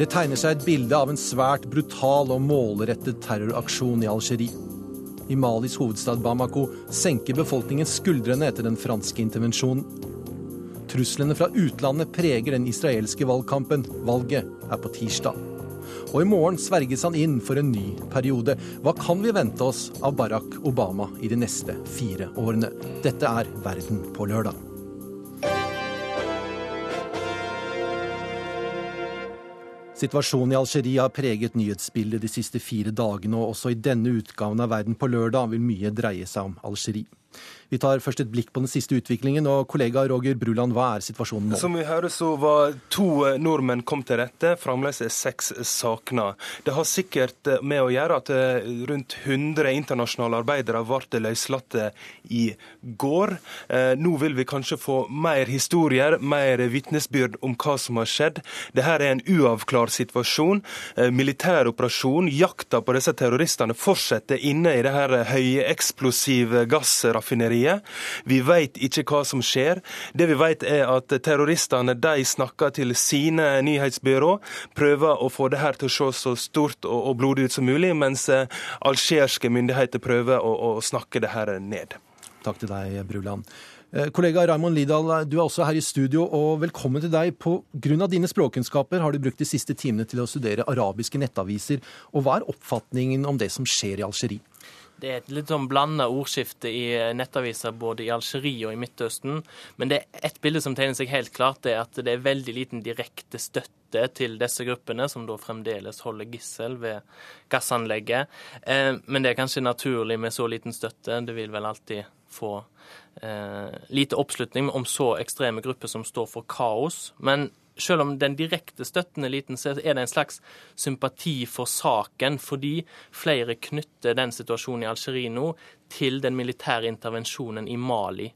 Det tegner seg et bilde av en svært brutal og målrettet terroraksjon i Algerie. I Malis hovedstad Bamako senker befolkningen skuldrene etter den franske intervensjonen. Truslene fra utlandet preger den israelske valgkampen. Valget er på tirsdag. Og i morgen sverges han inn for en ny periode. Hva kan vi vente oss av Barack Obama i de neste fire årene? Dette er Verden på lørdag. Situasjonen i Algerie har preget nyhetsbildet de siste fire dagene, og også i denne utgaven av Verden på lørdag vil mye dreie seg om Algerie. Vi tar først et blikk på den siste utviklingen. og Kollega Roger Bruland, hva er situasjonen nå? Som vi hører så var to eh, nordmenn kom til rette. Fremdeles er seks savna. Det har sikkert eh, med å gjøre at eh, rundt 100 internasjonale arbeidere ble løslatt i går. Nå vil vi kanskje få mer historier, mer vitnesbyrd om hva som har skjedd. Dette er en uavklart situasjon. Militæroperasjon, jakta på disse terroristene fortsetter inne i det her høyeksplosive gassraffineriet politiet. Vi vet ikke hva som skjer. Det vi vet er at terroristene de snakker til sine nyhetsbyrå, prøver å få det her til å se så stort og blodig ut som mulig, mens eh, algeriske myndigheter prøver å, å snakke det her ned. Takk til deg, Bruland. Eh, kollega Raymond Lidahl, du er også her i studio, og velkommen til deg. På grunn av dine språkkunnskaper har du brukt de siste timene til å studere arabiske nettaviser. Og hva er oppfatningen om det som skjer i Algerie? Det er et litt sånn blanda ordskifte i eh, nettaviser både i Algerie og i Midtøsten. Men det er ett bilde som tegner seg helt klart, det er at det er veldig liten direkte støtte til disse gruppene, som da fremdeles holder gissel ved gassanlegget. Eh, men det er kanskje naturlig med så liten støtte. Det vil vel alltid få eh, lite oppslutning om så ekstreme grupper som står for kaos. Men selv om den direkte støtten er liten, så er det en slags sympati for saken, fordi flere knytter den situasjonen i Algerie nå til den militære intervensjonen i Mali.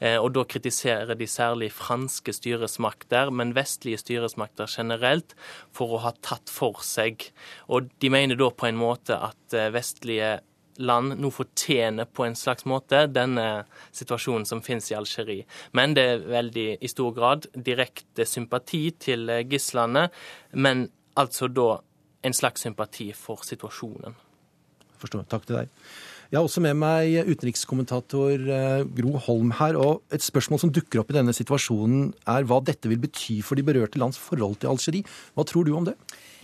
Eh, og da kritiserer de særlig franske styresmakter, men vestlige styresmakter generelt, for å ha tatt for seg. Og de mener da på en måte at eh, vestlige land nå fortjener på en slags måte denne situasjonen som finnes i Algerie. Men det er veldig i stor grad direkte sympati til gislene, men altså da en slags sympati for situasjonen. Forstår. Takk til deg. Jeg har også med meg utenrikskommentator eh, Gro Holm her. og Et spørsmål som dukker opp i denne situasjonen, er hva dette vil bety for de berørte lands forhold til Algerie. Hva tror du om det?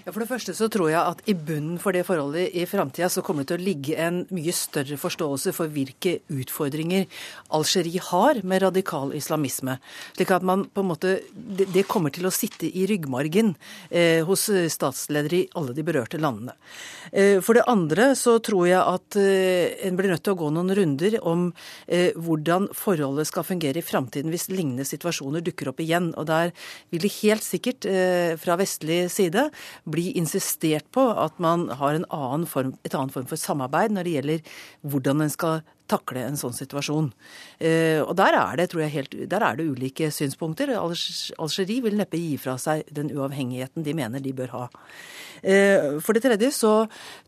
Ja, For det første så tror jeg at i bunnen for det forholdet i framtida så kommer det til å ligge en mye større forståelse for hvilke utfordringer Algerie har med radikal islamisme. Slik at man på en måte Det kommer til å sitte i ryggmargen eh, hos statsledere i alle de berørte landene. Eh, for det andre så tror jeg at eh, en blir nødt til å gå noen runder om eh, hvordan forholdet skal fungere i framtiden hvis lignende situasjoner dukker opp igjen. Og der vil det helt sikkert eh, fra vestlig side bli insistert på at man har en annen form, et annet form for samarbeid når det gjelder hvordan en skal takle en sånn situasjon. Eh, og der er det, tror jeg, helt, der er det ulike synspunkter. Algerie vil neppe gi fra seg den uavhengigheten de mener de bør ha. Eh, for det tredje så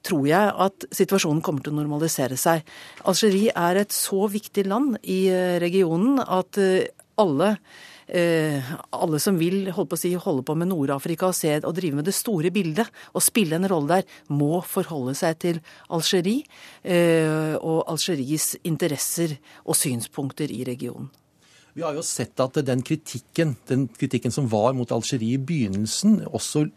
tror jeg at situasjonen kommer til å normalisere seg. Algerie er et så viktig land i eh, regionen at alle alle som vil holde på, si, holde på med Nord-Afrika og, og drive med det store bildet og spille en rolle der, må forholde seg til Algerie eh, og Algeries interesser og synspunkter i regionen. Vi har jo sett at den kritikken, den kritikken som var mot Algerie i begynnelsen, også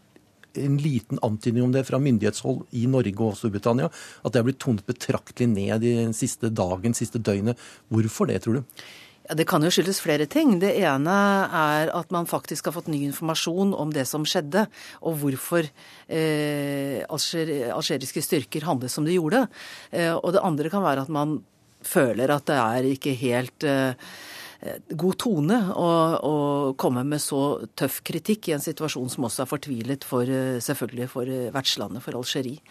en liten antydning om det fra myndighetshold i Norge og Storbritannia, at det har blitt tonet betraktelig ned i den siste dagen, siste døgnet. Hvorfor det, tror du? Ja, Det kan jo skyldes flere ting. Det ene er at man faktisk har fått ny informasjon om det som skjedde, og hvorfor eh, algeriske styrker handlet som de gjorde. Eh, og det andre kan være at man føler at det er ikke helt eh, god tone å, å, komme med så tøff kritikk i en situasjon som også er fortvilet for, eh, selvfølgelig for eh, vertslandet, for Algerie.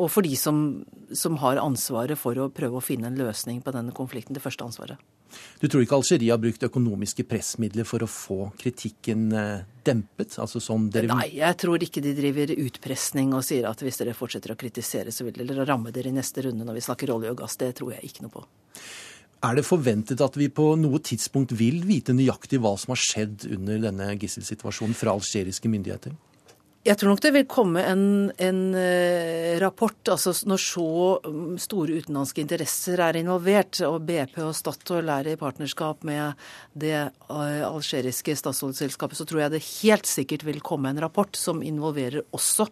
Og for de som, som har ansvaret for å prøve å finne en løsning på denne konflikten. Det første ansvaret. Du tror ikke Algerie har brukt økonomiske pressmidler for å få kritikken eh, dempet? Altså sånn dere... Nei, jeg tror ikke de driver utpressing og sier at hvis dere fortsetter å kritisere, så vil dere ramme dere i neste runde når vi snakker olje og gass. Det tror jeg ikke noe på. Er det forventet at vi på noe tidspunkt vil vite nøyaktig hva som har skjedd under denne gisselsituasjonen fra algeriske myndigheter? Jeg tror nok det vil komme en, en uh, rapport altså når så mm, store utenlandske interesser er involvert, og BP og Statoil er i partnerskap med det uh, algeriske statsoljeselskapet, så tror jeg det helt sikkert vil komme en rapport som involverer også,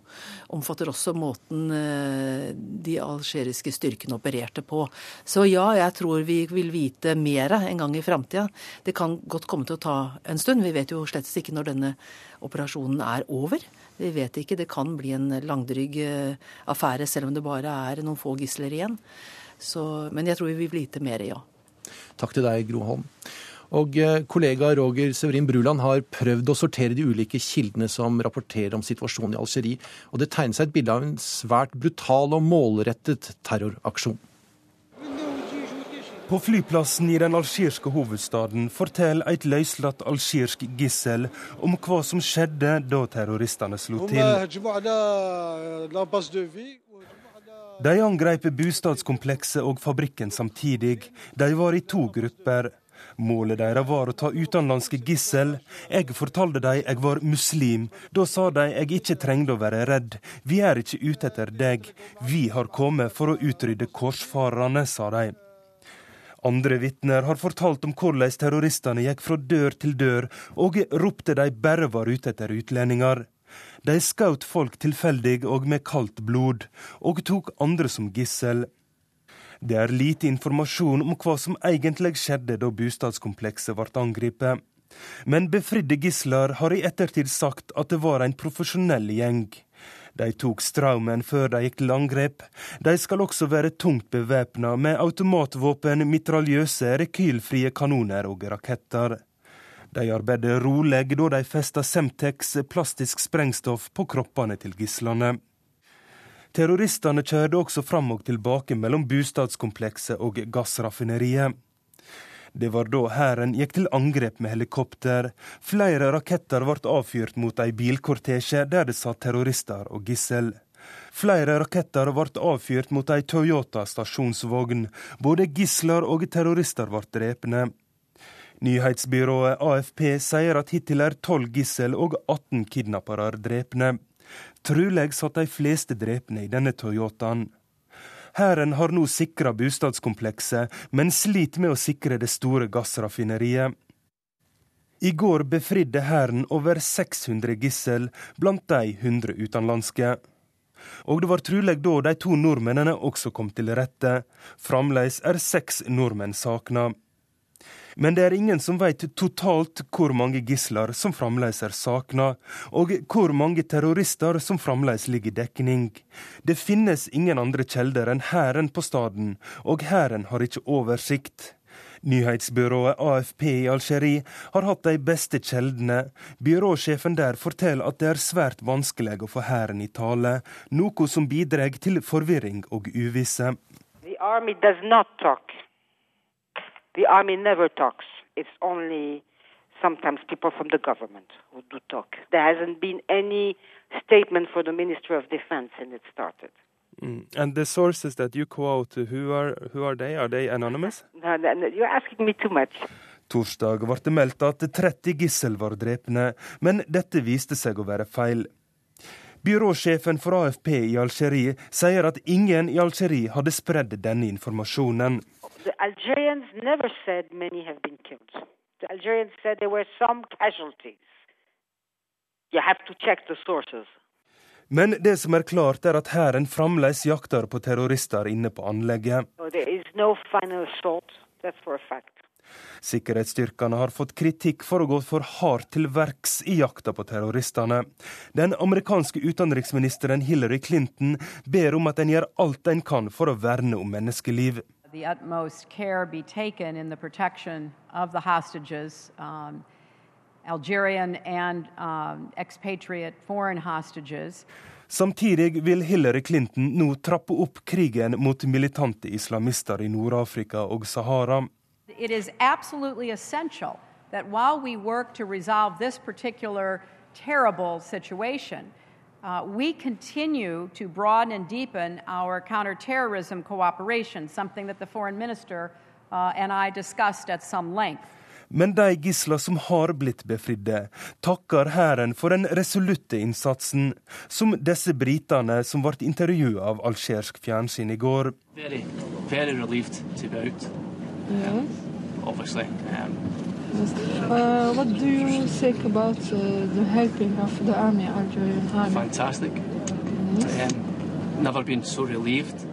omfatter også måten uh, de algeriske styrkene opererte på. Så ja, jeg tror vi vil vite mer en gang i framtida. Det kan godt komme til å ta en stund. Vi vet jo slett ikke når denne operasjonen er over. Vi vet ikke. Det kan bli en langdrygg eh, affære, selv om det bare er noen få gisler igjen. Så, men jeg tror vi vil vite mer, ja. Takk til deg, Gro Holm. Og eh, kollega Roger Severin Bruland har prøvd å sortere de ulike kildene som rapporterer om situasjonen i Algerie, og det tegner seg et bilde av en svært brutal og målrettet terroraksjon. På flyplassen i den algirske hovedstaden forteller et løslatt algirsk gissel om hva som skjedde da terroristene slo til. De angrep bostadskomplekset og fabrikken samtidig. De var i to grupper. Målet deres var å ta utenlandske gissel. Jeg fortalte dem jeg var muslim. Da sa de jeg ikke trengte å være redd. Vi er ikke ute etter deg. Vi har kommet for å utrydde korsfarerne, sa de. Andre vitner har fortalt om hvordan terroristene gikk fra dør til dør og ropte de bare var ute etter utlendinger. De skjøt folk tilfeldig og med kaldt blod, og tok andre som gissel. Det er lite informasjon om hva som egentlig skjedde da bostadskomplekset ble angrepet. Men befridde gisler har i ettertid sagt at det var en profesjonell gjeng. De tok Straumen før de gikk til angrep. De skal også være tungt bevæpna med automatvåpen, mitraljøse, rekylfrie kanoner og raketter. De arbeider rolig da de fester Semtex, plastisk sprengstoff, på kroppene til gislene. Terroristene kjørte også fram og tilbake mellom bostadskomplekset og gassraffineriet. Det var da hæren gikk til angrep med helikopter. Flere raketter ble avfyrt mot ei bilkortesje der det satt terrorister og gissel. Flere raketter ble avfyrt mot ei Toyota stasjonsvogn. Både gisler og terrorister ble drepne. Nyhetsbyrået AFP sier at hittil er tolv gissel og 18 kidnappere drepne. Trolig satt de fleste drepne i denne Toyotaen. Hæren har nå sikra bostadskomplekset, men sliter med å sikre det store gassraffineriet. I går befridde hæren over 600 gissel, blant de 100 utenlandske. Og det var trolig da de to nordmennene også kom til rette. Fremdeles er seks nordmenn savna. Men det er ingen som vet totalt hvor mange gisler som fremdeles er savna, og hvor mange terrorister som fremdeles ligger i dekning. Det finnes ingen andre kjelder enn hæren på staden, og hæren har ikke oversikt. Nyhetsbyrået AFP i Algerie har hatt de beste kjeldene. Byråsjefen der forteller at det er svært vanskelig å få hæren i tale, noe som bidrar til forvirring og uvisse. The army does. The army never talks. It's only sometimes people from the government who do talk. There hasn't been any statement for the Ministry of Defense since it started. Mm. And the sources that you quote, who are, who are they? Are they anonymous? No, no, you're asking me too much. Torsdag ble det meldt at 30 gissel var drepne, men dette viste seg å være feil. Byråsjefen for AFP i Algerie sier at ingen i Algerie hadde spredd denne informasjonen. Men det som er klart, er at hæren fremdeles jakter på terrorister inne på anlegget. No Sikkerhetsstyrkene har fått kritikk for å gå for hardt til verks i jakta på terroristene. Den amerikanske utenriksministeren Hillary Clinton ber om at en gjør alt en kan for å verne om menneskeliv um, Algerian and um, expatriate foreign hostages. Samtidig vil Hillary Clinton nå trappe opp krigen mot militante islamister i Nord-Afrika og Sahara. It is absolutely essential that while we work to resolve this particular terrible situation, uh, we continue to broaden and deepen our counterterrorism cooperation, something that the foreign minister uh, and I discussed at some length. Men de gisler som har blitt befridde, takker hæren for den resolutte innsatsen, som disse britene som ble intervjua av algerisk fjernsyn i går. Very, very relieved to be out. Yes. Obviously. Um, Uh, what do you think about uh, the helping of the army, Algerian army? fantastic. Yes. Um, never been so relieved.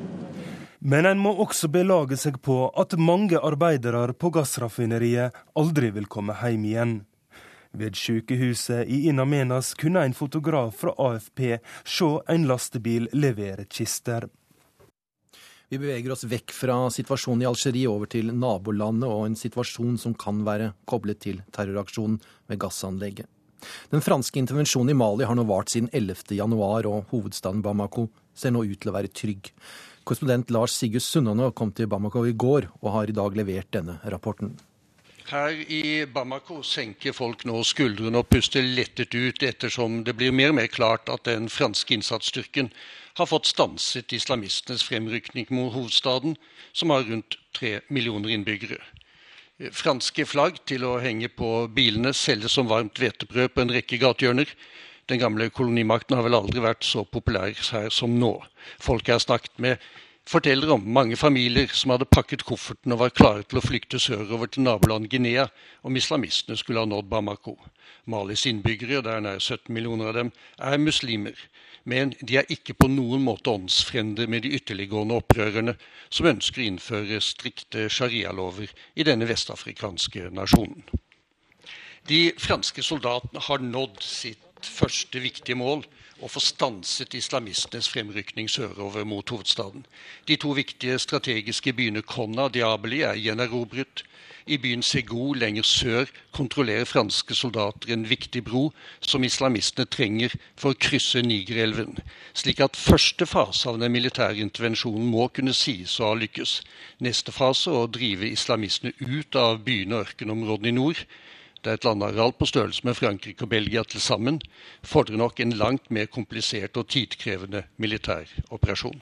Men en må også belage seg på at mange arbeidere på gassraffineriet aldri vil komme hjem igjen. Ved sykehuset i Inamenas kunne en fotograf fra AFP se en lastebil levere kister. Vi beveger oss vekk fra situasjonen i Algerie over til nabolandet og en situasjon som kan være koblet til terroraksjonen ved gassanlegget. Den franske intervensjonen i Mali har nå vart siden 11. januar, og hovedstaden Bamako ser nå ut til å være trygg. Korrespondent Lars Sigurd Sunnanå kom til Bamako i går og har i dag levert denne rapporten. Her i Bamako senker folk nå skuldrene og puster lettet ut ettersom det blir mer og mer klart at den franske innsatsstyrken har fått stanset islamistenes fremrykning mot hovedstaden, som har rundt tre millioner innbyggere. Franske flagg til å henge på bilene selges som varmt hvetebrød på en rekke gatehjørner. Den gamle kolonimakten har vel aldri vært så populær her som nå. Folk jeg har snakket med, forteller om mange familier som hadde pakket kofferten og var klare til å flykte sørover til naboland Guinea om islamistene skulle ha nådd Bamako. Malis innbyggere, det er nær 17 millioner av dem, er muslimer men de er ikke på noen måte åndsfrender med de ytterliggående opprørerne som ønsker å innføre strikte sharialover i denne vestafrikanske nasjonen. De franske soldatene har nådd sitt første viktige mål, å få stanset islamistenes fremrykning sørover mot hovedstaden. De to viktige strategiske byene Konna og Diabeli er gjenerobret. I byen Segou lenger sør kontrollerer franske soldater en viktig bro som islamistene trenger for å krysse Nigerelven, slik at første fase av den militære intervensjonen må kunne sies å ha lykkes. Neste fase, å drive islamistene ut av byene og ørkenområdene i nord, er et landareal på størrelse med Frankrike og Belgia til sammen, fordrer nok en langt mer komplisert og tidkrevende militær operasjon.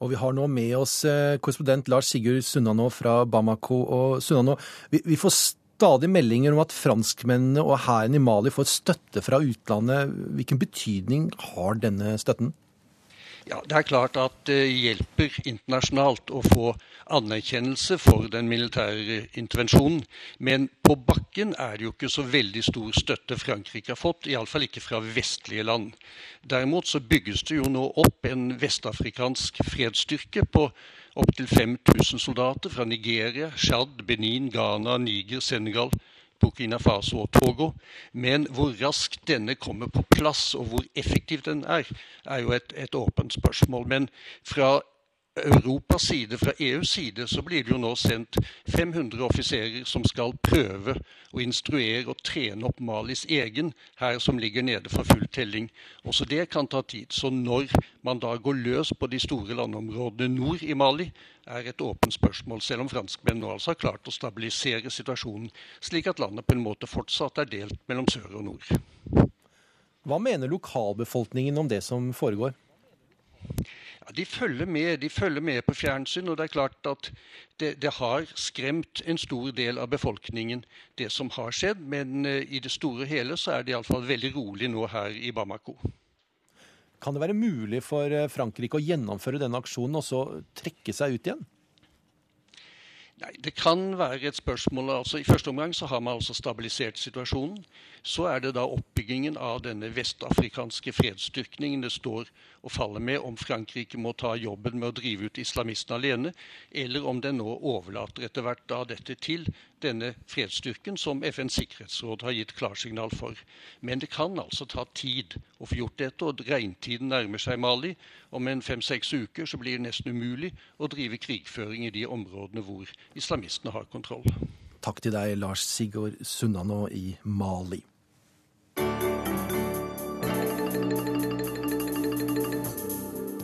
Og vi har nå med oss eh, korrespondent Lars Sigurd Sunnanå fra Bamako. Og Sunnanå, vi, vi får stadig meldinger om at franskmennene og hæren i Mali får støtte fra utlandet. Hvilken betydning har denne støtten? Ja, Det er klart at det hjelper internasjonalt å få anerkjennelse for den militære intervensjonen. Men på bakken er det jo ikke så veldig stor støtte Frankrike har fått, iallfall ikke fra vestlige land. Derimot så bygges det jo nå opp en vestafrikansk fredsstyrke på opptil 5000 soldater fra Nigeria, Tsjad, Benin, Ghana, Niger, Senegal, Burkina Faso og Togo. Men hvor raskt denne kommer på plass, og hvor effektiv den er, er jo et, et åpent spørsmål. Men fra Europas side, fra EUs side, så blir det jo nå sendt 500 offiserer som skal prøve å instruere og trene opp Malis egen her som ligger nede for full telling. Også det kan ta tid. Så når man da går løs på de store landområdene nord i Mali, er et åpent spørsmål, selv om franskmenn nå altså har klart å stabilisere situasjonen, slik at landet på en måte fortsatt er delt mellom sør og nord. Hva mener lokalbefolkningen om det som foregår? Ja, de følger med de følger med på fjernsyn, og det er klart at det, det, har skremt en stor del av befolkningen, det som har skjedd. Men uh, i det store og hele så er det iallfall veldig rolig nå her i Bamako. Kan det være mulig for eh, Frankrike å gjennomføre denne aksjonen og så trekke seg ut igjen? Nei, Det kan være et spørsmål altså I første omgang så har man altså stabilisert situasjonen. Så er det da oppbyggingen av denne vestafrikanske fredsstyrkningen det står og faller med om Frankrike må ta jobben med å drive ut islamistene alene, eller om den nå overlater etter hvert da dette til denne fredsstyrken som FNs sikkerhetsråd har gitt klarsignal for. Men det kan altså ta tid å få gjort dette, og regntiden nærmer seg Mali. Om en fem-seks uker så blir det nesten umulig å drive krigføring i de områdene hvor islamistene har kontroll. Takk til deg, Lars Sigurd Sunnanå i Mali.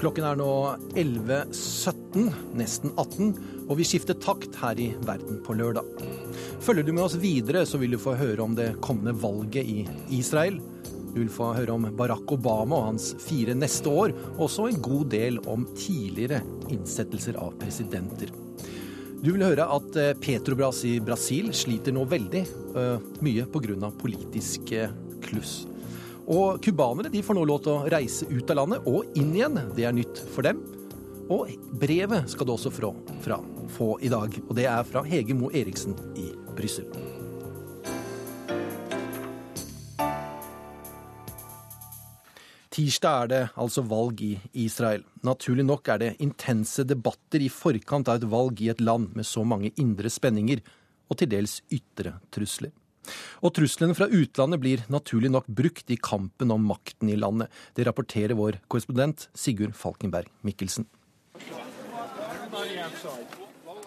Klokken er nå 11.17, nesten 18, og vi skifter takt her i Verden på lørdag. Følger du med oss videre, så vil du få høre om det kommende valget i Israel. Du vil få høre om Barack Obama og hans fire neste år, og også en god del om tidligere innsettelser av presidenter. Du vil høre at eh, Petrobras i Brasil sliter nå veldig uh, mye pga. politiske kluss. Og cubanere får nå lov til å reise ut av landet og inn igjen. Det er nytt for dem. Og brevet skal du også fra, fra få i dag. Og det er fra Hege Moe Eriksen i Brussel. Tirsdag er det altså valg i Israel. Naturlig nok er det intense debatter i forkant av et valg i et land med så mange indre spenninger og til dels ytre trusler. Og truslene fra utlandet blir naturlig nok brukt i kampen om makten i landet. Det rapporterer vår korrespondent Sigurd Falkenberg Mikkelsen.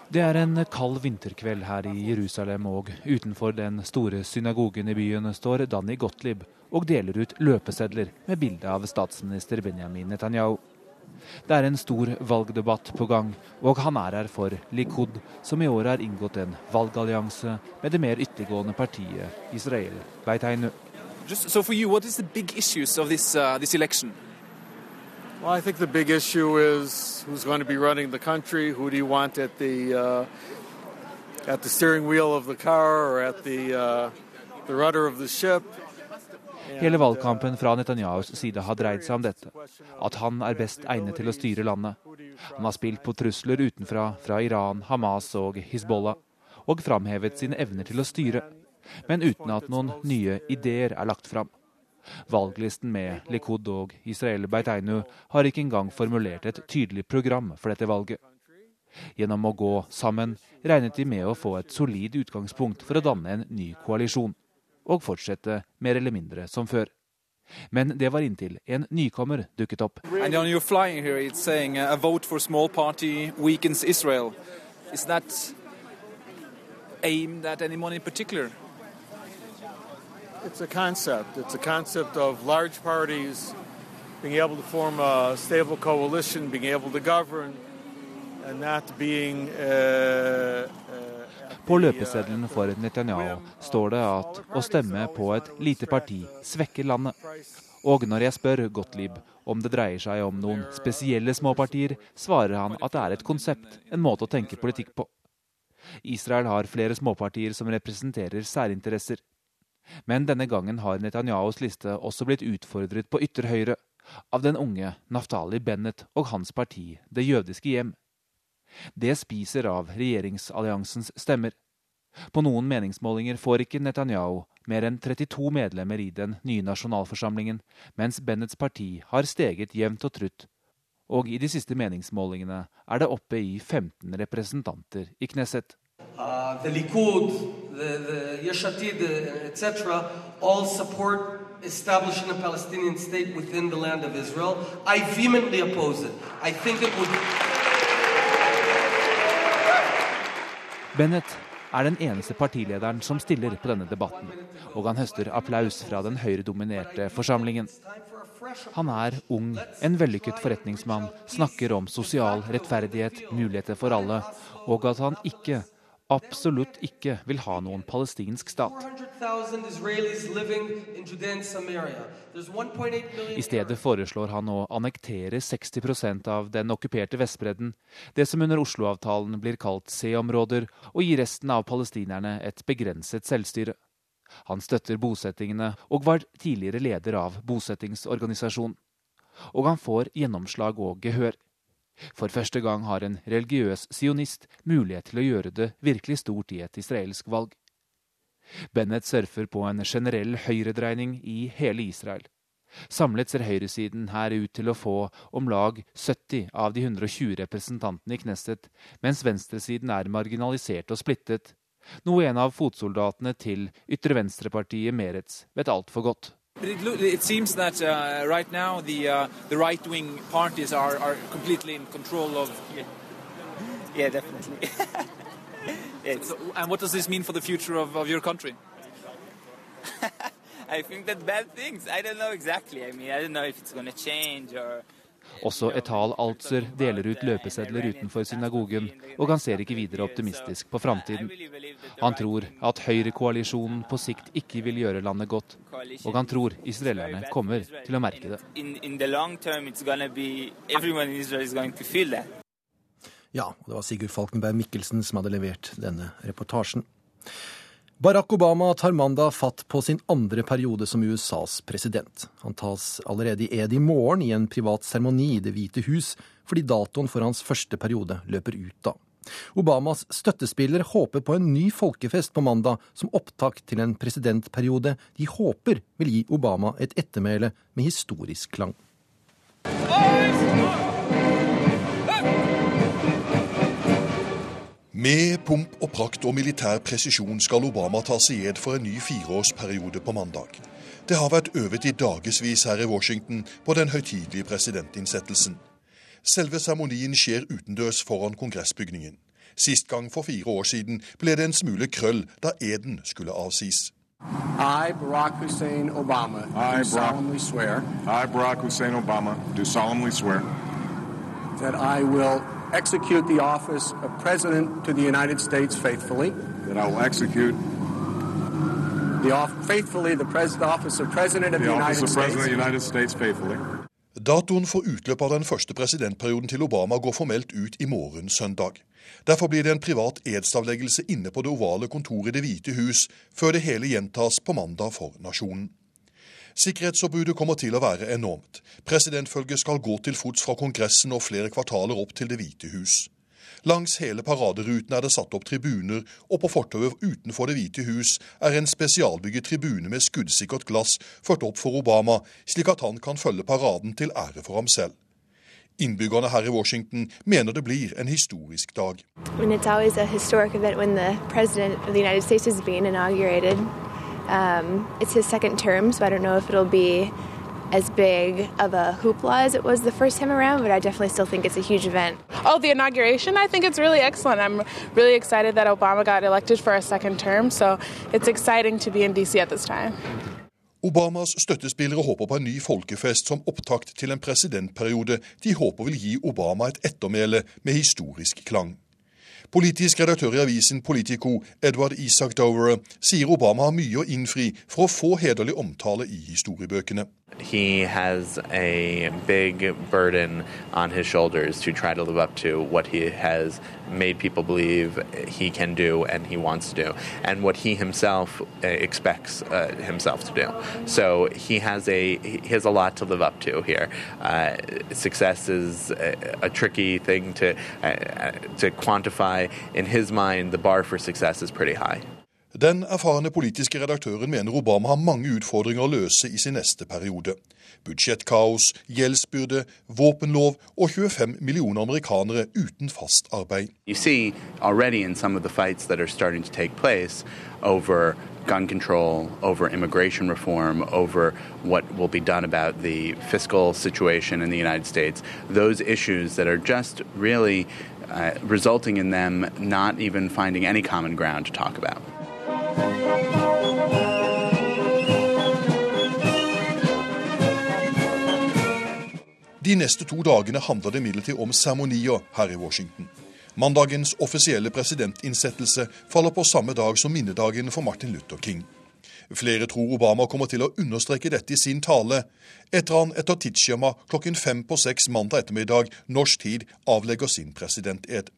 Det er en kald vinterkveld her i Jerusalem, og utenfor den store synagogen i byen står Danny Gottlieb og deler ut løpesedler med bilde av statsminister Benjamin Netanyahu. Det er en stor valgdebatt på gang, og han er her for Likud, som i år har inngått en valgallianse med det mer ytterliggående partiet Israel Beiteinu. Just, so for you, what is the big issues of this, uh, this election? Well, I think the big issue is who's going to be running the country. Who do you want at the uh, at the steering wheel of the car or at the uh, the rudder of the ship? Hele valgkampen fra Netanyahus side har dreid seg om dette, at han er best egnet til å styre landet. Han har spilt på trusler utenfra fra Iran, Hamas og Hizbollah, og framhevet sine evner til å styre, men uten at noen nye ideer er lagt fram. Valglisten med Likud og Israel Beiteinu har ikke engang formulert et tydelig program for dette valget. Gjennom å gå sammen regnet de med å få et solid utgangspunkt for å danne en ny koalisjon og fortsette mer eller mindre som før. Men det var inntil en nykommer dukket opp. Here, it's saying uh, a vote for small party weakens Israel. Is that aimed at anyone in particular? It's a concept. It's a concept of large parties being able to form a stable coalition, being able to govern, and not being uh, På løpeseddelen for Netanyahu står det at å stemme på et lite parti svekker landet. Og når jeg spør Gottlieb om det dreier seg om noen spesielle småpartier, svarer han at det er et konsept, en måte å tenke politikk på. Israel har flere småpartier som representerer særinteresser. Men denne gangen har Netanyahus liste også blitt utfordret på ytre høyre av den unge Naftali Bennett og hans parti Det jødiske hjem. Det spiser av regjeringsalliansens stemmer. På noen meningsmålinger får ikke Netanyahu mer enn 32 medlemmer i den nye nasjonalforsamlingen, mens Bennets parti har steget jevnt og trutt. Og i de siste meningsmålingene er det oppe i 15 representanter i Knesset. Uh, the Likud, the, the etc., all support establishing a Palestinian state within the land Israel. I vehemently oppose it. I think it. Bennett er den eneste partilederen som stiller på denne debatten, og han høster applaus fra den høyredominerte forsamlingen. Han er ung, en vellykket forretningsmann, snakker om sosial rettferdighet, muligheter for alle, og at han ikke, absolutt ikke, vil ha noen palestinsk stat. I stedet foreslår han å annektere 60% av den okkuperte Vestbredden, det som under Oslo-avtalen blir kalt C-områder, og gi resten av palestinerne et begrenset selvstyre. Han støtter bosettingene og var tidligere leder av bosettingsorganisasjonen. Og han får gjennomslag og gehør. For første gang har en religiøs sionist mulighet til å gjøre det virkelig stort i et israelsk valg. Bennett surfer på en generell høyredreining i hele Israel. Samlet ser høyresiden her ut til å få om lag 70 av de 120 representantene i Knesset, mens venstresiden er marginalisert og splittet, noe en av fotsoldatene til ytre venstrepartiet Meretz vet altfor godt. But it, it seems that uh, right now the uh, the right wing parties are, are completely in control of. Yeah, yeah definitely. yeah, so, and what does this mean for the future of, of your country? I think that bad things. I don't know exactly. I mean, I don't know if it's going to change or. Også Etal Altzer deler ut løpesedler utenfor synagogen, og han ser ikke videre optimistisk på framtiden. Han tror at høyrekoalisjonen på sikt ikke vil gjøre landet godt, og han tror israelerne kommer til å merke det. Ja, og det var Sigurd Falkenberg Mikkelsen som hadde levert denne reportasjen. Barack Obama tar mandag fatt på sin andre periode som USAs president. Han tas allerede i ed i morgen i en privat seremoni i Det hvite hus, fordi datoen for hans første periode løper ut da. Obamas støttespiller håper på en ny folkefest på mandag som opptak til en presidentperiode de håper vil gi Obama et ettermæle med historisk klang. Med pomp og prakt og militær presisjon skal Obama ta seg ed for en ny fireårsperiode på mandag. Det har vært øvet i dagevis her i Washington på den høytidelige presidentinnsettelsen. Selve seremonien skjer utendørs foran kongressbygningen. Sist gang for fire år siden ble det en smule krøll da eden skulle avsis. I, Barack Hussein Obama, do solemnly swear. I, Barack Hussein Obama, do solemnly swear. That I will execute the office of President to the United States faithfully. That I will execute the off faithfully the, pres the office of President of the, the United office of President States. of the United States faithfully. Datoen for utløp av den første presidentperioden til Obama går formelt ut i morgen søndag. Derfor blir det en privat edsavleggelse inne på det ovale kontoret i Det hvite hus, før det hele gjentas på mandag for nasjonen. Sikkerhetsoppbudet kommer til å være enormt. Presidentfølget skal gå til fots fra Kongressen og flere kvartaler opp til Det hvite hus. Langs hele paraderuten er det satt opp tribuner, og på fortauet utenfor Det hvite hus er en spesialbygget tribune med skuddsikkert glass ført opp for Obama, slik at han kan følge paraden til ære for ham selv. Innbyggerne her i Washington mener det blir en historisk dag. I mean, Um, it's his second term, so I don't know if it'll be as big of a hoopla as it was the first time around, but I definitely still think it's a huge event. Oh, the inauguration? I think it's really excellent. I'm really excited that Obama got elected for a second term, so it's exciting to be in DC at this time. Obamas støttespillere håper på en ny folkefest som opptakt til en presidentperiode de håper vil gi Obama et ettermæle med historisk klang. Politisk redaktør i avisen Politico, Edward Isak Dover, sier Obama har mye å innfri for å få hederlig omtale i historiebøkene. He has a big burden on his shoulders to try to live up to what he has made people believe he can do and he wants to do, and what he himself expects uh, himself to do. So he has a he has a lot to live up to here. Uh, success is a, a, tricky thing to uh, to quantify. In his mind, the bar for success is pretty high. Den erfarne politiske redaktøren mener Obama har mange utfordringer å løse i sin neste periode. Budsjettkaos, gjeldsbyrde, våpenlov og 25 millioner amerikanere uten fast arbeid. Over gun control, over immigration reform, over what will be done about the fiscal situation in the United States, those issues that are just really uh, resulting in them not even finding any common ground to talk about. De neste to dagene handler det imidlertid om seremonier her i Washington. Mandagens offisielle presidentinnsettelse faller på samme dag som minnedagen for Martin Luther King. Flere tror Obama kommer til å understreke dette i sin tale, etter han etter tidsskjema klokken fem på seks mandag ettermiddag norsk tid avlegger sin presidented.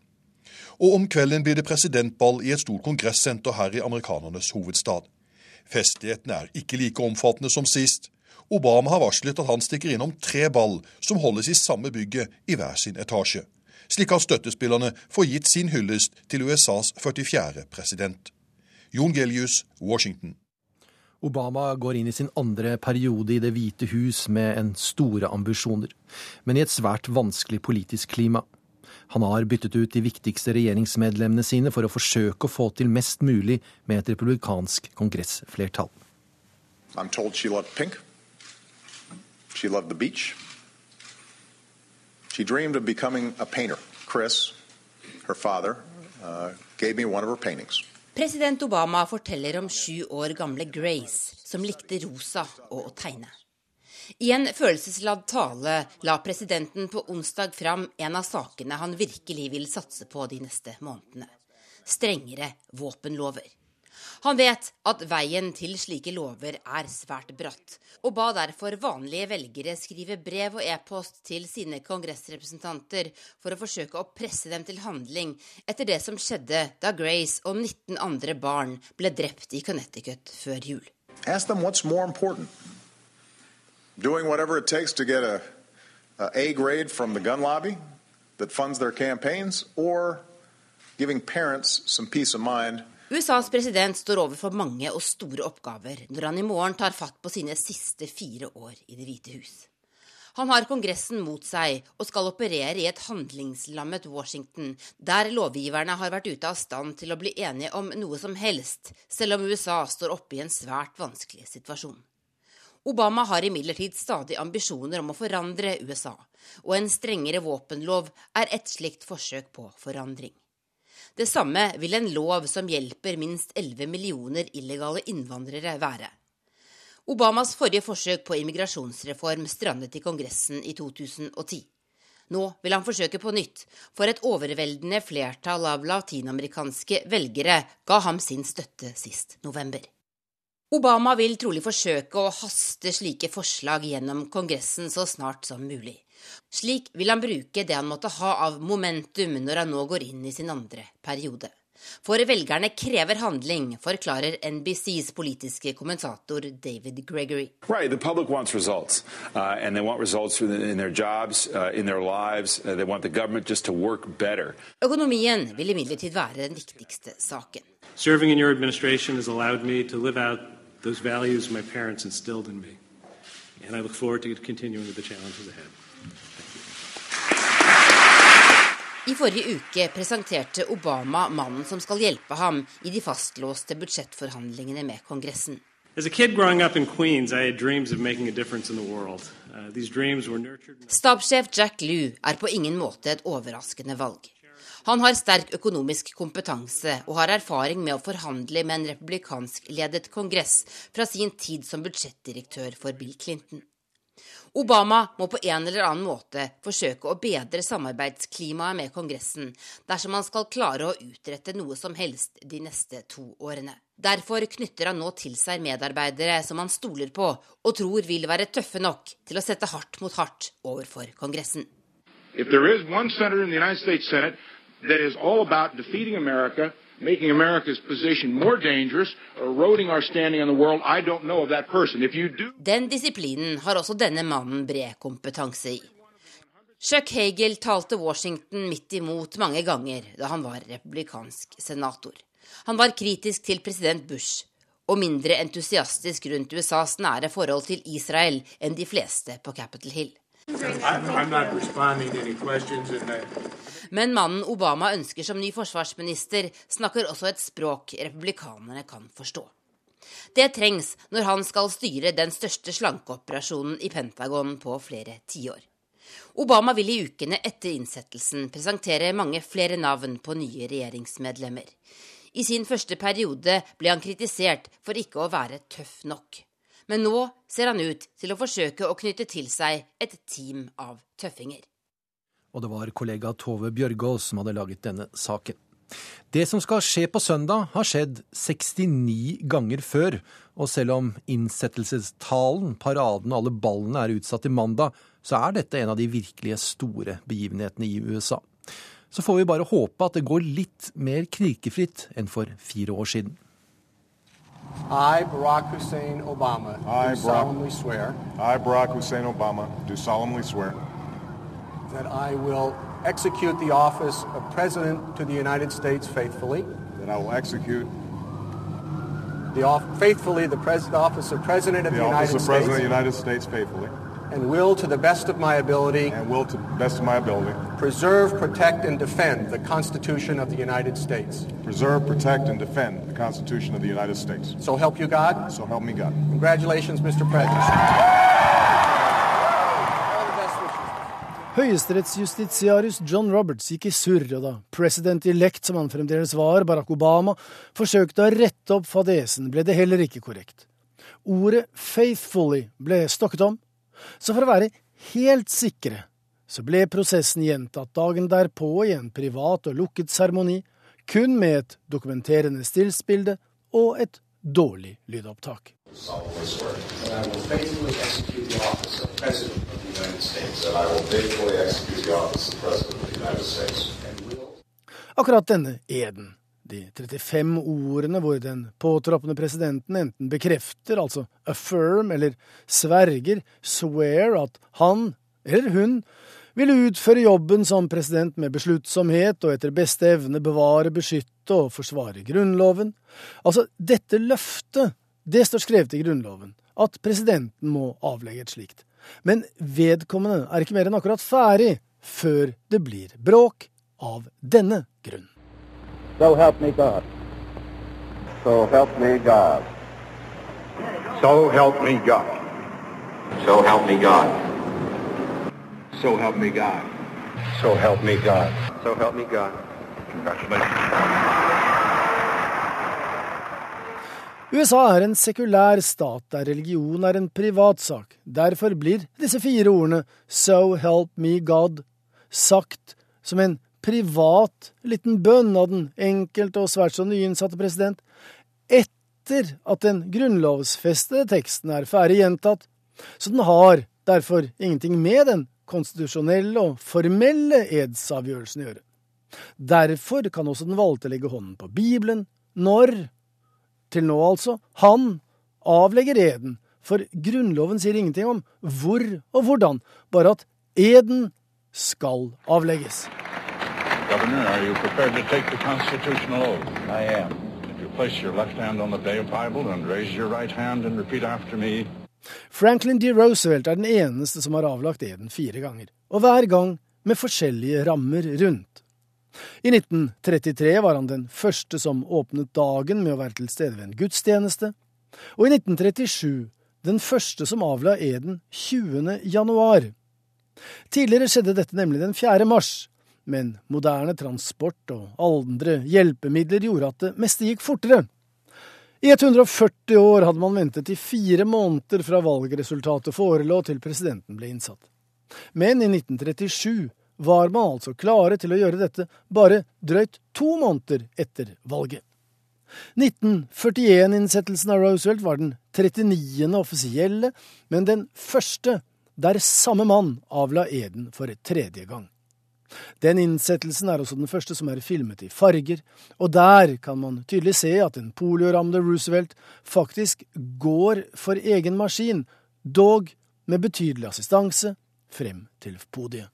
Og om kvelden blir det presidentball i et stort kongressenter her i amerikanernes hovedstad. Festlighetene er ikke like omfattende som sist. Obama har varslet at han stikker innom tre ball som holdes i samme bygget i hver sin etasje. Slik at støttespillerne får gitt sin hyllest til USAs 44. president. Jon Gelius, Washington. Obama går inn i sin andre periode i Det hvite hus med en store ambisjoner, men i et svært vanskelig politisk klima. Han har byttet ut de viktigste regjeringsmedlemmene sine for å forsøke å få til mest mulig med et republikansk kongressflertall. I'm told she loved pink. She loved the beach. She dreamed of becoming a painter. Chris, her father, uh, gave me one of her paintings. President Obama forteller om sju år gamle Grace, som likte rosa og å tegne. I en følelsesladd tale la presidenten på onsdag fram en av sakene han virkelig vil satse på de neste månedene. Strengere våpenlover. Han vet at veien til slike lover er svært bratt, og ba derfor vanlige velgere skrive brev og e-post til sine kongressrepresentanter for å forsøke å presse dem til handling etter det som skjedde da Grace og 19 andre barn ble drept i Connecticut før jul. Ask them what's more important. Doing whatever it takes to get a, a A grade from the gun lobby that funds their campaigns, or giving parents some peace of mind USAs president står overfor mange og store oppgaver når han i morgen tar fatt på sine siste fire år i Det hvite hus. Han har Kongressen mot seg og skal operere i et handlingslammet Washington, der lovgiverne har vært ute av stand til å bli enige om noe som helst, selv om USA står oppe i en svært vanskelig situasjon. Obama har imidlertid stadig ambisjoner om å forandre USA, og en strengere våpenlov er et slikt forsøk på forandring. Det samme vil en lov som hjelper minst 11 millioner illegale innvandrere være. Obamas forrige forsøk på immigrasjonsreform strandet i Kongressen i 2010. Nå vil han forsøke på nytt, for et overveldende flertall av latinamerikanske velgere ga ham sin støtte sist november. Obama vil trolig forsøke å haste slike forslag gjennom Kongressen så snart som mulig. Slik vil han bruke det han måtte ha av momentum når han nå går inn i sin andre periode. For velgerne krever handling, forklarer NBCs politiske kommentator David Gregory. Right, the public wants results, uh, and they want results in their jobs, uh, in their lives. Uh, they want the government just to work better. Økonomien vil imidlertid være den viktigste saken. Serving in your administration has allowed me to live out those values my parents instilled in me, and I look forward to continuing with the challenges ahead. I forrige uke presenterte Obama mannen som skal hjelpe ham i de fastlåste budsjettforhandlingene med Kongressen. Queens, uh, Stabssjef Jack Lew er på ingen måte et overraskende valg. Han har sterk økonomisk kompetanse og har erfaring med å forhandle med en republikansk-ledet kongress fra sin tid som budsjettdirektør for Bill Clinton. Obama må på en eller annen måte forsøke å bedre samarbeidsklimaet med Kongressen dersom han skal klare å utrette noe som helst de neste to årene. Derfor knytter han nå til seg medarbeidere som han stoler på og tror vil være tøffe nok til å sette hardt mot hardt overfor Kongressen. If there is one senator in the that is all about defeating America making America's position more dangerous, eroding our standing in the world. I don't know of that person. If you do Den disiplinen har også denne mannen bred kompetanse i. Chuck Hagel talte Washington midt imot mange ganger da han var republikansk senator. Han var kritisk til president Bush og mindre entusiastisk rundt USAs nære forhold til Israel enn de fleste på Capitol Hill. Men mannen Obama ønsker som ny forsvarsminister, snakker også et språk republikanerne kan forstå. Det trengs når han skal styre den største slankeoperasjonen i Pentagon på flere tiår. Obama vil i ukene etter innsettelsen presentere mange flere navn på nye regjeringsmedlemmer. I sin første periode ble han kritisert for ikke å være tøff nok. Men nå ser han ut til å forsøke å knytte til seg et team av tøffinger. Og det var kollega Tove Bjørgaas som hadde laget denne saken. Det som skal skje på søndag, har skjedd 69 ganger før. Og selv om innsettelsestalen, paraden og alle ballene er utsatt til mandag, så er dette en av de virkelige store begivenhetene i USA. Så får vi bare håpe at det går litt mer knirkefritt enn for fire år siden. I, Barack Hussein Obama, I, do Barack, solemnly swear I, Barack Hussein Obama, do solemnly swear that I will execute the office of President to the United States faithfully, that I will execute the off- faithfully the, pres- the office of President of the the, office United of States, President of the United States faithfully, and will, to the best of my ability, and will, to the best of my ability, preserve, protect, and defend the Constitution of the United States. preserve, protect, and defend the Constitution of the United States. So help you God. So help me God. Congratulations, Mr. President. Høyesterettsjustitiarius John Roberts gikk i surr da president-elect, som han fremdeles var, Barack Obama, forsøkte å rette opp fadesen, ble det heller ikke korrekt. Ordet 'faithfully' ble stokket om, så for å være helt sikre så ble prosessen gjentatt dagen derpå i en privat og lukket seremoni, kun med et dokumenterende stillsbilde og et dårlig lydopptak. Solemnly swear that I will faithfully execute the office of President of the United States. That I will faithfully execute the office of President of the United States. And will Akkurat denne eden, de 35 ordene hvor den påtroppende presidenten enten bekrefter, altså affirm, eller sverger, swear, at han, eller hun, vil utføre jobben som president med besluttsomhet og etter beste evne bevare, beskytte og forsvare Grunnloven. Altså, dette løftet, det står skrevet i Grunnloven, at presidenten må avlegge et slikt. Men vedkommende er ikke mer enn akkurat ferdig før det blir bråk av denne grunn. So help me God. So help me God. So help me God. So help me God. So help me God. So help me God. So help me God. Congratulations. USA er en sekulær stat der religion er en privatsak. Derfor blir disse fire ordene So help me God sagt som en privat liten bønn av den enkelte og svært så nyinnsatte president, etter at den grunnlovsfestede teksten er ferdig gjentatt, så den har derfor ingenting med den konstitusjonelle og formelle edsavgjørelsen å gjøre. Derfor kan også den valgte legge hånden på Bibelen når, til nå altså, han avlegger eden, for Grunnloven sier ingenting om hvor og hvordan, bare at eden skal avlegges. Governor, are you prepared to take the constitutional oath? I am. Would you place your left hand on the Bible and raise your right hand and repeat after me? Franklin D. Roosevelt er den eneste som har avlagt eden fire ganger, og hver gang med forskjellige rammer rundt. I 1933 var han den første som åpnet dagen med å være til stede ved en gudstjeneste, og i 1937 den første som avla eden 20. januar. Tidligere skjedde dette nemlig den 4. mars, men moderne transport og andre hjelpemidler gjorde at det meste gikk fortere. I 140 år hadde man ventet i fire måneder fra valgresultatet forelå til presidenten ble innsatt. Men i 1937 var man altså klare til å gjøre dette bare drøyt to måneder etter valget. 1941-innsettelsen av Roosevelt var den 39. offisielle, men den første der samme mann avla eden for tredje gang. Den innsettelsen er også den første som er filmet i farger, og der kan man tydelig se at den poliorammede Roosevelt faktisk går for egen maskin, dog med betydelig assistanse, frem til podiet.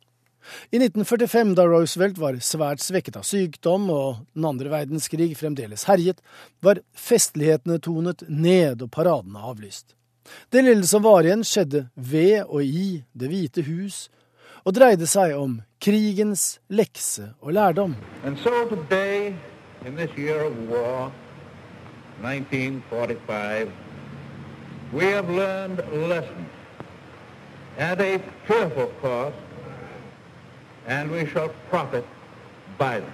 I 1945, da Roosevelt var svært svekket av sykdom og den andre verdenskrig fremdeles herjet, var festlighetene tonet ned og paradene avlyst. Det lille som var igjen, skjedde ved og i Det hvite hus, og dreide seg om krigens lekse og lærdom. And so today, in this year of war, 1945, we have learned lessons at a fearful cost, and we shall profit by them.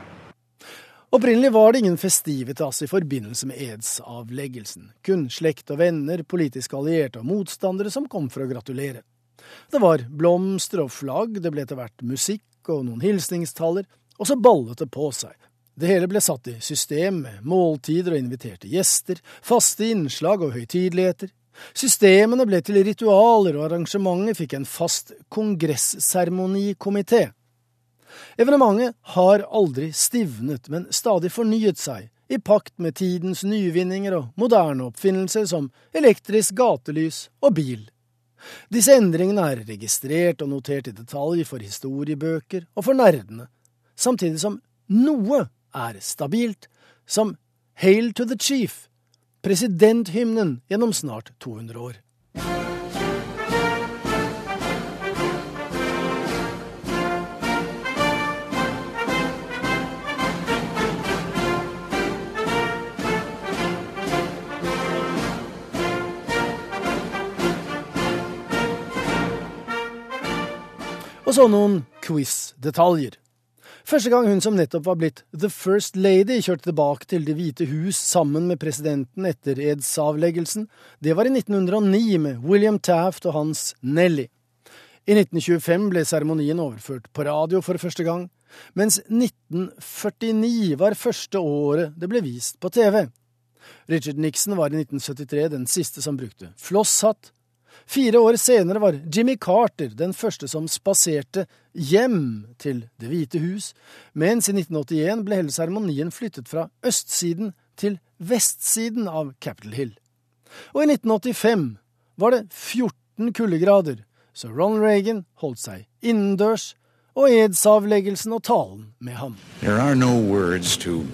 Opprinnelig var det ingen festivitas i forbindelse med edsavleggelsen. Kun slekt og venner, politiske allierte og motstandere som kom for å gratulere. Det var blomster og flagg, det ble etter hvert musikk og noen hilsningstaller, og så ballet det på seg. Det hele ble satt i system med måltider og inviterte gjester, faste innslag og høytideligheter. Systemene ble til ritualer, og arrangementet fikk en fast kongressseremonikomité. Evenementet har aldri stivnet, men stadig fornyet seg, i pakt med tidens nyvinninger og moderne oppfinnelser som elektrisk gatelys og bil. Disse endringene er registrert og notert i detalj for historiebøker og for nerdene, samtidig som noe er stabilt, som Hail to the Chief, presidenthymnen gjennom snart 200 år. Og så noen quiz-detaljer. Første gang hun som nettopp var blitt The First Lady, kjørte tilbake til Det hvite hus sammen med presidenten etter edsavleggelsen, det var i 1909 med William Taft og hans Nelly. I 1925 ble seremonien overført på radio for første gang, mens 1949 var første året det ble vist på TV. Richard Nixon var i 1973 den siste som brukte flosshatt. Fire år senere var Jimmy Carter den første som spaserte hjem til Det hvite hus, mens i 1981 ble hele seremonien flyttet fra østsiden til vestsiden av Capitol Hill. Og i 1985 var det 14 kuldegrader, så Ron Reagan holdt seg innendørs, og edsavleggelsen og talen med ham. There are no words to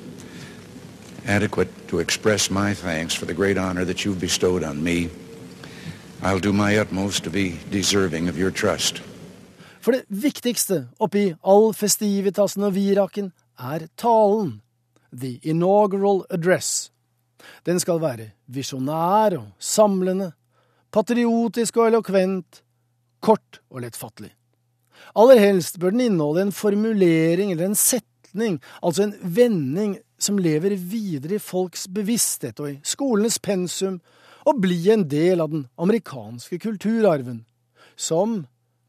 adequate to express my thanks for the great honor that you've bestowed on me. I'll do my utmost to be deserving of your trust. For det viktigste oppi all festivitasen og viraken er talen, the inaugural address. Den skal være visjonær og samlende, patriotisk og elokvent, kort og lettfattelig. Aller helst bør den inneholde en formulering eller en setning, altså en vending som lever videre i folks bevissthet og i skolenes pensum, og bli en del av den amerikanske kulturarven, som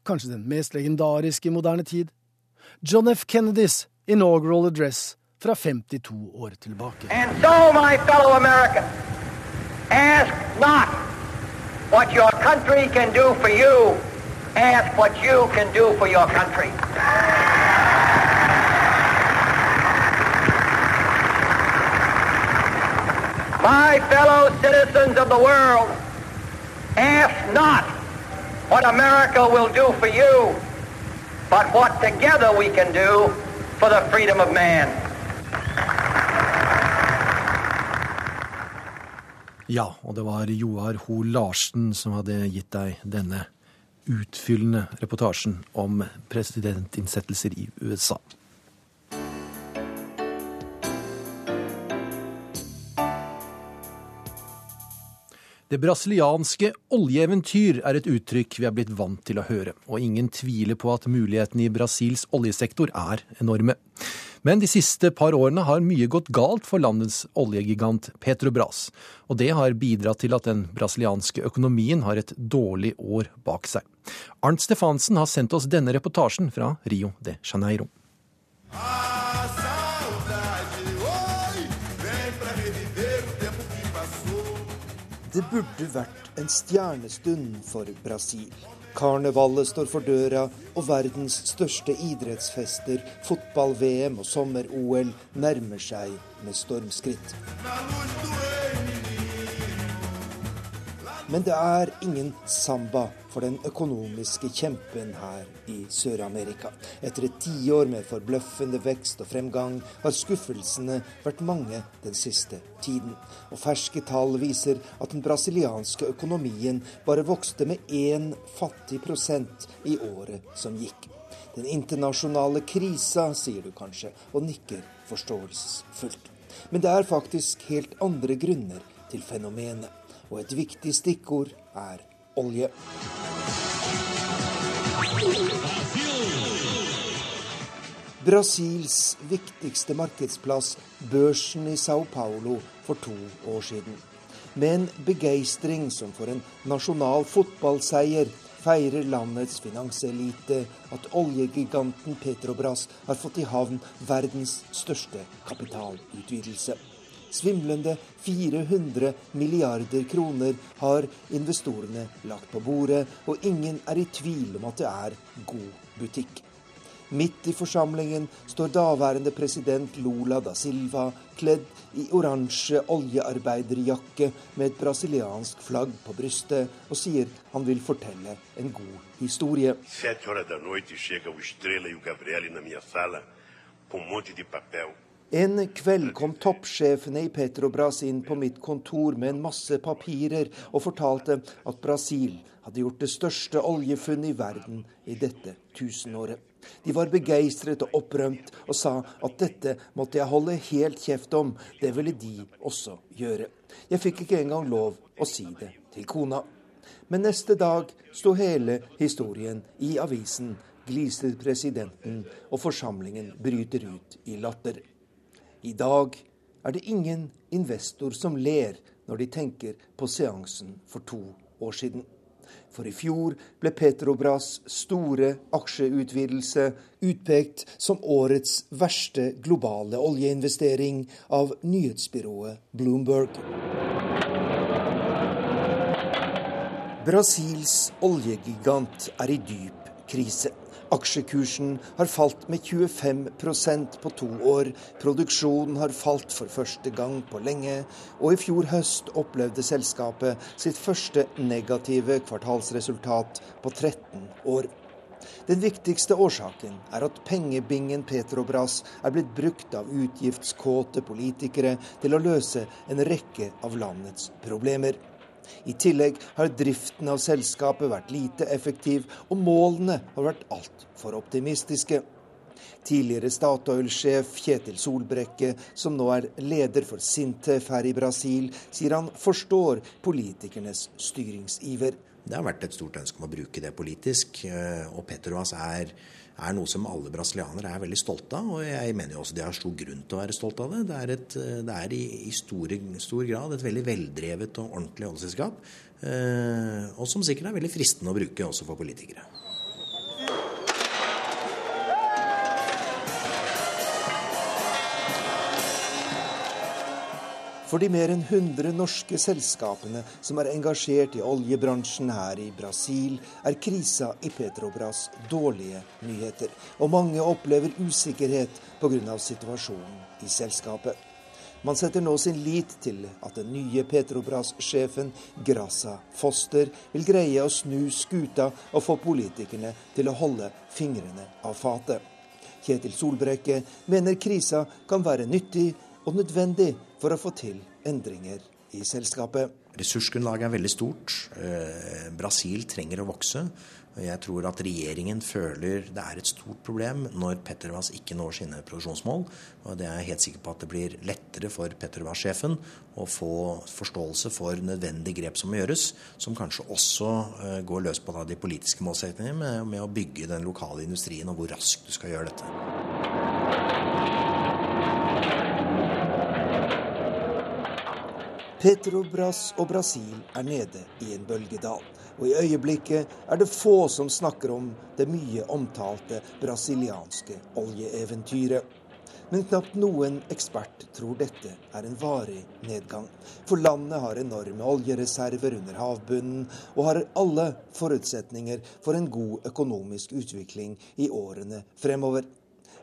kanskje den mest legendariske i moderne tid, John F. Kennedys inaugural address fra 52 år tilbake. And so, my fellow Americans, ask not what your country can do for you, ask what you can do for your country. My fellow citizens of the world, ask not what America will do for you, but what together we can do for the freedom of man. Ja, og det var Joar Ho Larsen som hadde gitt deg denne utfyllende reportasjen om presidentinnsettelser i USA. Det brasilianske oljeeventyr er et uttrykk vi er blitt vant til å høre, og ingen tviler på at mulighetene i Brasils oljesektor er enorme. Men de siste par årene har mye gått galt for landets oljegigant Petrobras, og det har bidratt til at den brasilianske økonomien har et dårlig år bak seg. Arnt Stefansen har sendt oss denne reportasjen fra Rio de Janeiro. Det burde vært en stjernestund for Brasil. Karnevalet står for døra, og verdens største idrettsfester, fotball-VM og sommer-OL, nærmer seg med stormskritt. Men det er ingen samba for den økonomiske kjempen her i Sør-Amerika. Etter et tiår med forbløffende vekst og fremgang har skuffelsene vært mange den siste tiden. Og ferske tall viser at den brasilianske økonomien bare vokste med én fattig prosent i året som gikk. Den internasjonale krisa, sier du kanskje, og nikker forståelsesfullt. Men det er faktisk helt andre grunner til fenomenet og et viktig stikkord er olje. Brasils viktigste markedsplass, børsen i Sao Paulo, for to år siden. Med en begeistring som for en nasjonal fotballseier feirer landets finanselite at oljegiganten Petrobras har fått i havn verdens største kapitalutvidelse. Svimlende 400 milliarder kroner har investorene lagt på bordet, og ingen er i tvil om at det er god butikk. Midt i forsamlingen står daværende president Lula da Silva kledd i oransje oljearbeiderjakke med et brasiliansk flagg på brystet, og sier han vil fortelle en god historie. Sete horas da noite chega o Estrela e o Gabriele na minha sala com um monte de papel. En kveld kom toppsjefene i Petrobras inn på mitt kontor med en masse papirer og fortalte at Brasil hadde gjort det største oljefunnet i verden i dette tusenåret. De var begeistret og opprømt og sa at dette måtte jeg holde helt kjeft om, det ville de også gjøre. Jeg fikk ikke engang lov å si det til kona. Men neste dag sto hele historien i avisen, gliser presidenten, og forsamlingen bryter ut i latter. I dag er det ingen investor som ler når de tenker på seansen for to år siden. For i fjor ble Petrobras store aksjeutvidelse utpekt som årets verste globale oljeinvestering av nyhetsbyrået Bloomberg. Brasils oljegigant er i dyp krise. Aksjekursen har falt med 25% på to år. Produksjonen har falt for første gang på lenge. Og i fjor høst opplevde selskapet sitt første negative kvartalsresultat på 13 år. Den viktigste årsaken er at pengebingen Petrobras er blitt brukt av utgiftskåte politikere til å løse en rekke av landets problemer. I tillegg har driften av selskapet vært lite effektiv, og målene har vært altfor optimistiske. Tidligere Statoil-sjef Kjetil Solbrekke, som nå er leder for Sintef her i Brasil, sier han forstår politikernes styringsiver. Det har vært et stort ønske om å bruke det politisk, eh, og Petroas er er noe som alle brasilianere er veldig stolte av. Og jeg mener jo også de har stor grunn til å være stolte av det. Det er, et, det er i, i store, stor grad et veldig veldrevet og ordentlig oljeselskap. Eh, og som sikkert er veldig fristende å bruke også for politikere. For de mer enn 100 norske selskapene som er engasjert i oljebransjen her i Brasil, er krisa i Petrobras dårlige nyheter. Og mange opplever usikkerhet pga. situasjonen i selskapet. Man setter nå sin lit til at den nye Petrobras-sjefen Grasa Foster vil greie å snu skuta og få politikerne til å holde fingrene av fatet. Kjetil Solbrekke mener krisa kan være nyttig og nødvendig for å få til endringer i selskapet. Ressursgrunnlaget er veldig stort. Eh, Brasil trenger å vokse. Jeg tror at regjeringen føler det er et stort problem når Petrobras ikke når sine produksjonsmål. Og det er jeg helt sikker på at det blir lettere for Petrobras-sjefen å få forståelse for nødvendige grep som må gjøres, som kanskje også eh, går løs på de politiske målsettingene med, med å bygge den lokale industrien, og hvor raskt du skal gjøre dette. Petrobras og Brasil er nede i en bølgedal. Og i øyeblikket er det få som snakker om det mye omtalte brasilianske oljeeventyret. Men knapt noen ekspert tror dette er en varig nedgang. For landet har enorme oljereserver under havbunnen, og har alle forutsetninger for en god økonomisk utvikling i årene fremover.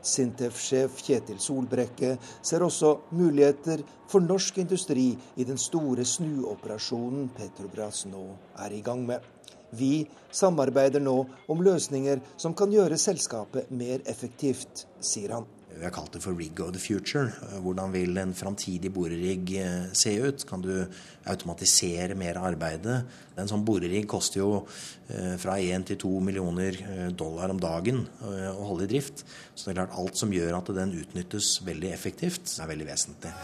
Sintef-sjef Kjetil Solbrekke ser også muligheter for norsk industri i den store snuoperasjonen Petrobras nå er i gang med. Vi samarbeider nå om løsninger som kan gjøre selskapet mer effektivt, sier han. Vi har kalt det for Rig of the Future. Hvordan vil en framtidig borerigg eh, se ut? Kan du automatisere mer av arbeidet? En sånn borerigg koster jo eh, fra 1 til 2 millioner eh, dollar om dagen å holde i drift. Så det er klart alt som gjør at den utnyttes veldig effektivt, er veldig vesentlig.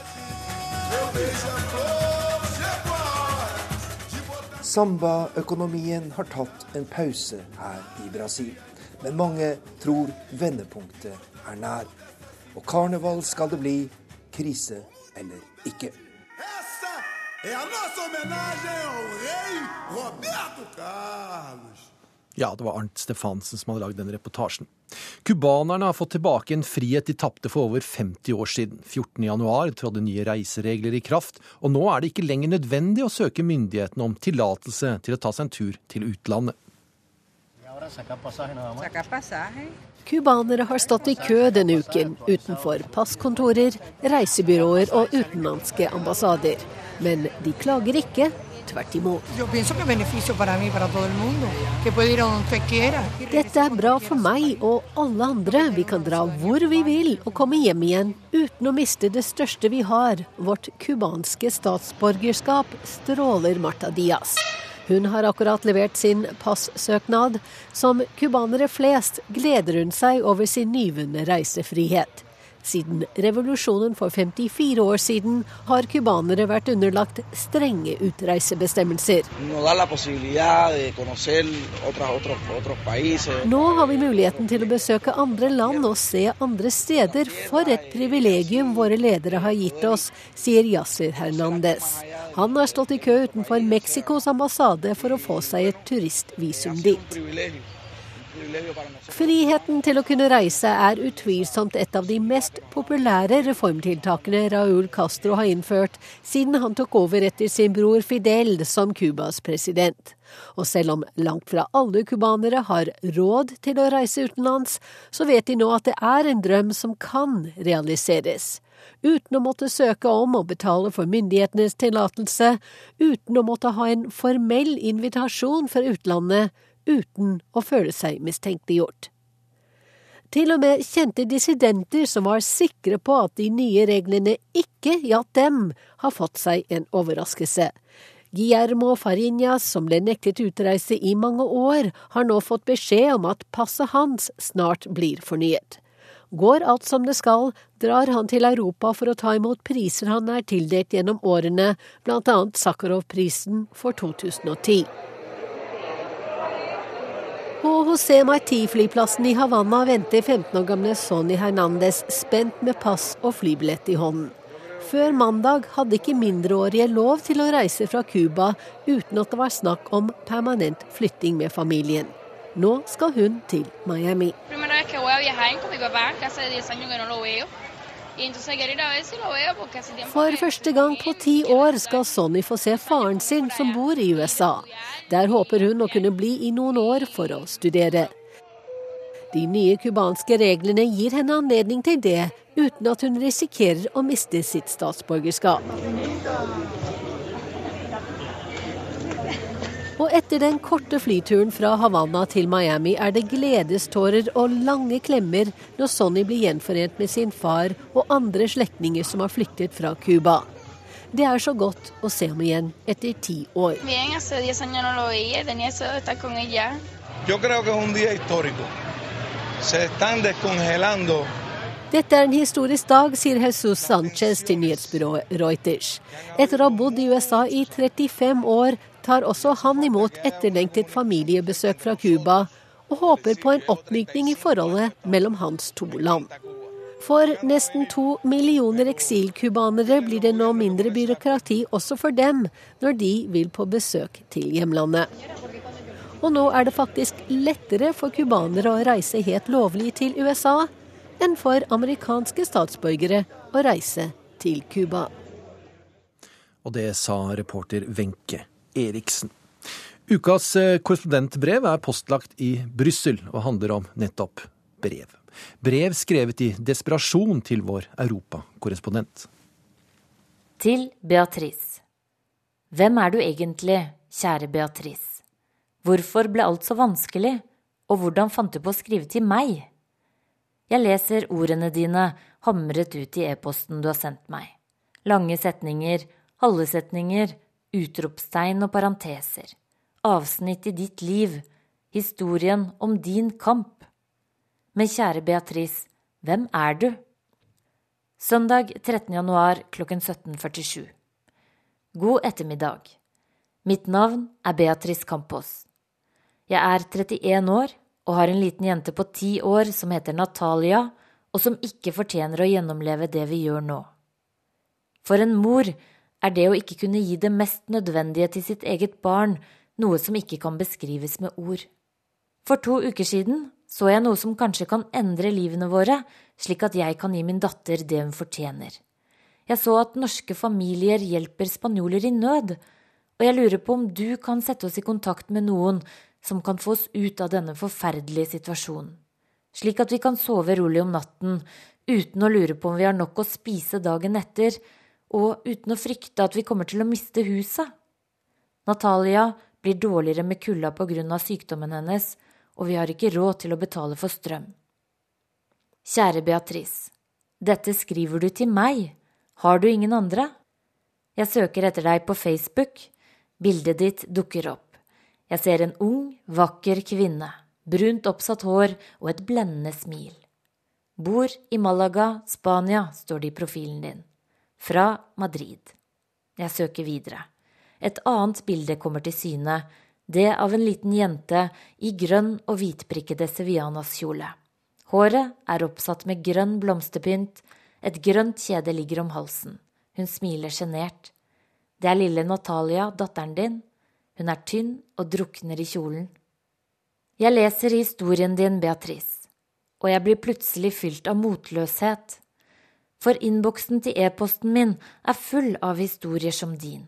Samba-økonomien har tatt en pause her i Brasil. Men mange tror vendepunktet er nær. Og karneval skal det bli, krise eller ikke. Ja, det var Arnt Stefansen som hadde lagd den reportasjen. Cubanerne har fått tilbake en frihet de tapte for over 50 år siden. 14.1 trådte nye reiseregler i kraft, og nå er det ikke lenger nødvendig å søke myndighetene om tillatelse til å ta seg en tur til utlandet. Cubanere har stått i kø denne uken utenfor passkontorer, reisebyråer og utenlandske ambassader. Men de klager ikke. Tvert imot. Dette er bra for meg og alle andre. Vi kan dra hvor vi vil og komme hjem igjen uten å miste det største vi har, vårt cubanske statsborgerskap, stråler Marta Diaz. Hun har akkurat levert sin passøknad. Som cubanere flest gleder hun seg over sin nyvunne reisefrihet. Siden revolusjonen for 54 år siden har cubanere vært underlagt strenge utreisebestemmelser. Nå har vi muligheten til å besøke andre land og se andre steder. For et privilegium våre ledere har gitt oss, sier Yasser Hernandez. Han har stått i kø utenfor Mexicos ambassade for å få seg et turistvisum dit. Friheten til å kunne reise er utvilsomt et av de mest populære reformtiltakene Raúl Castro har innført siden han tok over etter sin bror Fidel som Cubas president. Og selv om langt fra alle cubanere har råd til å reise utenlands, så vet de nå at det er en drøm som kan realiseres. Uten å måtte søke om og betale for myndighetenes tillatelse, uten å måtte ha en formell invitasjon fra utlandet, uten å føle seg mistenkeliggjort. Til og med kjente dissidenter som var sikre på at de nye reglene ikke gjaldt dem, har fått seg en overraskelse. Guillermo Farinas, som ble nektet utreise i mange år, har nå fått beskjed om at passet hans snart blir fornyet. Går alt som det skal, drar han til Europa for å ta imot priser han er tildelt gjennom årene, blant annet Sakharov-prisen for 2010. På José Marti-flyplassen i Havanna venter 15 år gamle Sonny Hernandez spent med pass og flybillett i hånden. Før mandag hadde ikke mindreårige lov til å reise fra Cuba uten at det var snakk om permanent flytting med familien. Nå skal hun til Miami. For første gang på ti år skal Sonny få se faren sin som bor i USA. Der håper hun å kunne bli i noen år for å studere. De nye cubanske reglene gir henne anledning til det, uten at hun risikerer å miste sitt statsborgerskap. Og etter den korte flyturen fra Havanna til Miami er det gledestårer og lange klemmer når Sonny blir gjenforent med sin far og andre slektninger som har flyktet fra Cuba. Det er så godt å se ham igjen etter ti år. Dette er en historisk dag, sier Jesus Sanchez til nyhetsbyrået Reuters. Etter å ha bodd i USA i 35 år tar også han imot etterlengtet familiebesøk fra Cuba, og håper på en oppmykning i forholdet mellom hans to land. For nesten to millioner eksilcubanere blir det nå mindre byråkrati også for dem når de vil på besøk til hjemlandet. Og nå er det faktisk lettere for cubanere å reise helt lovlig til USA enn for amerikanske statsborgere å reise til Cuba. Og det sa reporter Wenche Eriksen. Ukas eh, korrespondentbrev er postlagt i Brussel og handler om nettopp brev. Brev skrevet i desperasjon til vår europakorrespondent. Til Beatrice. Hvem er du egentlig, kjære Beatrice? Hvorfor ble alt så vanskelig, og hvordan fant du på å skrive til meg? Jeg leser ordene dine hamret ut i e-posten du har sendt meg. Lange setninger, halve setninger, utropstegn og parenteser, avsnitt i ditt liv, historien om din kamp. Men kjære Beatrice, hvem er du? Søndag 13. januar klokken 17.47. God ettermiddag. Mitt navn er Beatrice Campos. Jeg er 31 år og har en liten jente på 10 år som heter Natalia, og som ikke fortjener å gjennomleve det vi gjør nå. For en mor er det å ikke kunne gi det mest nødvendige til sitt eget barn noe som ikke kan beskrives med ord. For to uker siden så jeg noe som kanskje kan endre livene våre, slik at jeg kan gi min datter det hun fortjener. Jeg så at norske familier hjelper spanjoler i nød, og jeg lurer på om du kan sette oss i kontakt med noen som kan få oss ut av denne forferdelige situasjonen, slik at vi kan sove rolig om natten uten å lure på om vi har nok å spise dagen etter, og uten å frykte at vi kommer til å miste huset. Natalia blir dårligere med kulda på grunn av sykdommen hennes, og vi har ikke råd til å betale for strøm. Kjære Beatrice, dette skriver du til meg, har du ingen andre? Jeg søker etter deg på Facebook, bildet ditt dukker opp. Jeg ser en ung, vakker kvinne, brunt oppsatt hår og et blendende smil. Bor i Malaga, Spania, står det i profilen din. Fra Madrid. Jeg søker videre. Et annet bilde kommer til syne, det av en liten jente i grønn og hvitprikkede sevianaskjole. Håret er oppsatt med grønn blomsterpynt, et grønt kjede ligger om halsen. Hun smiler sjenert. Det er lille Natalia, datteren din. Hun er tynn og drukner i kjolen. Jeg leser historien din, Beatrice og jeg blir plutselig fylt av motløshet. For innboksen til e-posten min er full av historier som din.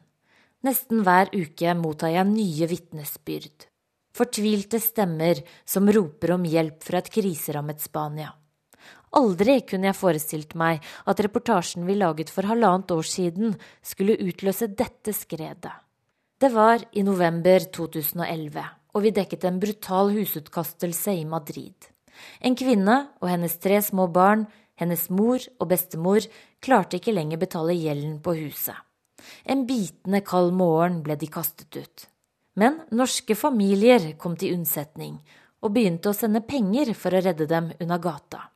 Nesten hver uke mottar jeg nye vitnesbyrd. Fortvilte stemmer som roper om hjelp fra et kriserammet Spania. Aldri kunne jeg forestilt meg at reportasjen vi laget for halvannet år siden, skulle utløse dette skredet. Det var i november 2011, og vi dekket en brutal husutkastelse i Madrid. En kvinne og hennes tre små barn, hennes mor og bestemor, klarte ikke lenger betale gjelden på huset. En bitende kald morgen ble de kastet ut. Men norske familier kom til unnsetning og begynte å sende penger for å redde dem unna gata.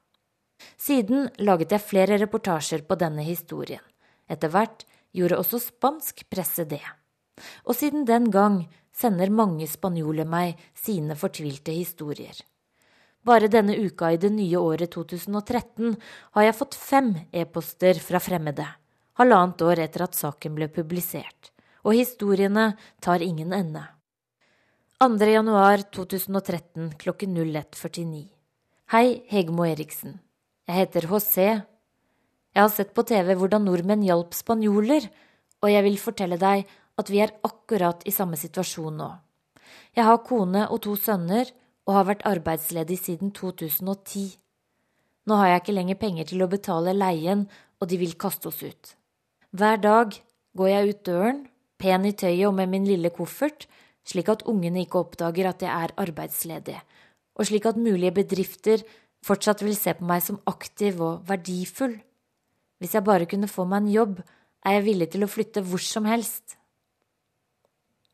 Siden laget jeg flere reportasjer på denne historien. Etter hvert gjorde også spansk presse det. Og siden den gang sender mange spanjoler meg sine fortvilte historier. Bare denne uka i det nye året 2013 har jeg fått fem e-poster fra fremmede, halvannet år etter at saken ble publisert, og historiene tar ingen ende. 2. januar 2013 klokken 01.49. Hei, Hegmo Eriksen. Jeg heter HC. Jeg har sett på TV hvordan nordmenn hjalp spanjoler, og jeg vil fortelle deg at vi er akkurat i samme situasjon nå. Jeg har kone og to sønner, og har vært arbeidsledig siden 2010. Nå har jeg ikke lenger penger til å betale leien, og de vil kaste oss ut. Hver dag går jeg ut døren, pen i tøyet og med min lille koffert, slik at ungene ikke oppdager at jeg er arbeidsledig, og slik at mulige bedrifter fortsatt vil se på meg som aktiv og verdifull. Hvis jeg bare kunne få meg en jobb, er jeg villig til å flytte hvor som helst.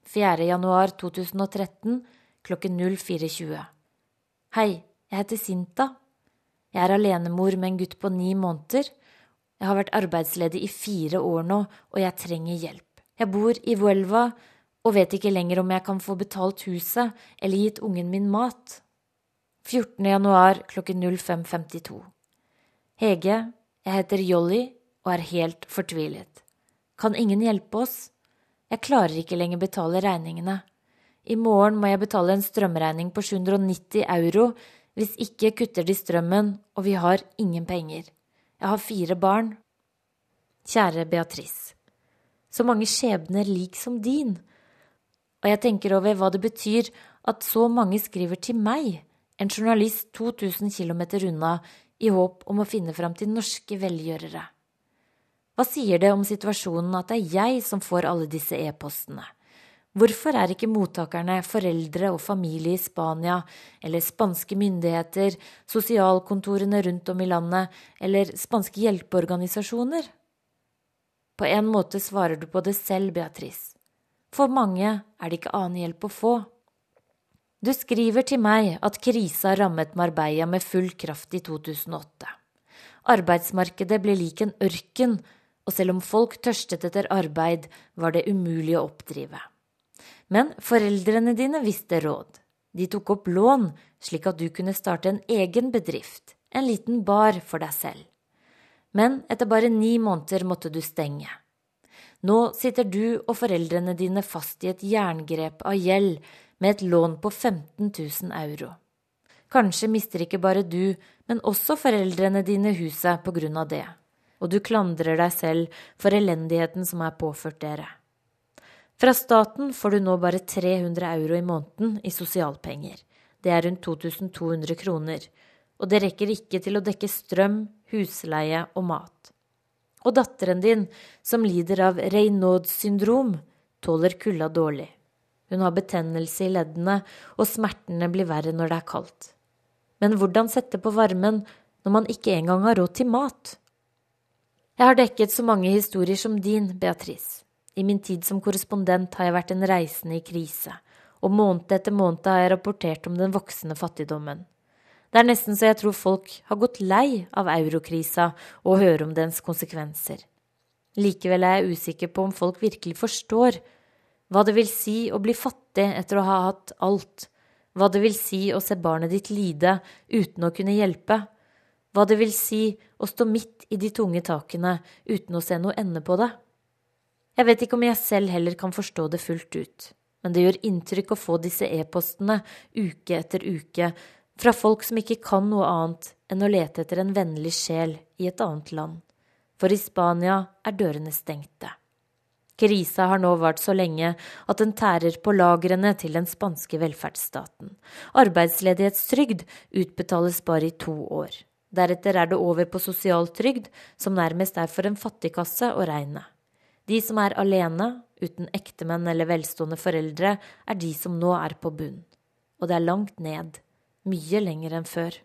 4. januar 2013 klokken 04.20. Hei, jeg heter Sinta. Jeg er alenemor med en gutt på ni måneder. Jeg har vært arbeidsledig i fire år nå, og jeg trenger hjelp. Jeg bor i Vuelva og vet ikke lenger om jeg kan få betalt huset eller gitt ungen min mat. 14. januar klokken 05.52. Hege, jeg heter Jolly og er helt fortvilet. Kan ingen hjelpe oss? Jeg klarer ikke lenger betale regningene. I morgen må jeg betale en strømregning på 790 euro. Hvis ikke kutter de strømmen, og vi har ingen penger. Jeg har fire barn. Kjære Beatrice. Så mange skjebner lik som din. Og jeg tenker over hva det betyr at så mange skriver til meg, en journalist 2000 km unna, i håp om å finne fram til norske velgjørere. Hva sier det om situasjonen at det er jeg som får alle disse e-postene? Hvorfor er ikke mottakerne foreldre og familie i Spania, eller spanske myndigheter, sosialkontorene rundt om i landet, eller spanske hjelpeorganisasjoner? På en måte svarer du på det selv, Beatrice. For mange er det ikke annen hjelp å få. Du skriver til meg at krisa rammet Marbella med full kraft i 2008. Arbeidsmarkedet ble lik en ørken, og selv om folk tørstet etter arbeid, var det umulig å oppdrive. Men foreldrene dine visste råd. De tok opp lån, slik at du kunne starte en egen bedrift, en liten bar for deg selv. Men etter bare ni måneder måtte du stenge. Nå sitter du og foreldrene dine fast i et jerngrep av gjeld med et lån på 15 000 euro. Kanskje mister ikke bare du, men også foreldrene dine huset på grunn av det, og du klandrer deg selv for elendigheten som er påført dere. Fra staten får du nå bare 300 euro i måneden i sosialpenger. Det er rundt 2200 kroner, og det rekker ikke til å dekke strøm, husleie og mat. Og datteren din, som lider av Reynauds syndrom, tåler kulda dårlig. Hun har betennelse i leddene, og smertene blir verre når det er kaldt. Men hvordan sette på varmen når man ikke engang har råd til mat? Jeg har dekket så mange historier som din, Beatrice. I min tid som korrespondent har jeg vært en reisende i krise, og måned etter måned har jeg rapportert om den voksende fattigdommen. Det er nesten så jeg tror folk har gått lei av eurokrisa og høre om dens konsekvenser. Likevel er jeg usikker på om folk virkelig forstår hva det vil si å bli fattig etter å ha hatt alt, hva det vil si å se barnet ditt lide uten å kunne hjelpe, hva det vil si å stå midt i de tunge takene uten å se noe ende på det. Jeg vet ikke om jeg selv heller kan forstå det fullt ut, men det gjør inntrykk å få disse e-postene uke etter uke fra folk som ikke kan noe annet enn å lete etter en vennlig sjel i et annet land. For i Spania er dørene stengte. Krisa har nå vart så lenge at den tærer på lagrene til den spanske velferdsstaten. Arbeidsledighetstrygd utbetales bare i to år. Deretter er det over på sosialtrygd, som nærmest er for en fattigkasse å regne. De som er alene, uten ektemenn eller velstående foreldre, er de som nå er på bunn. Og det er langt ned mye lenger enn før.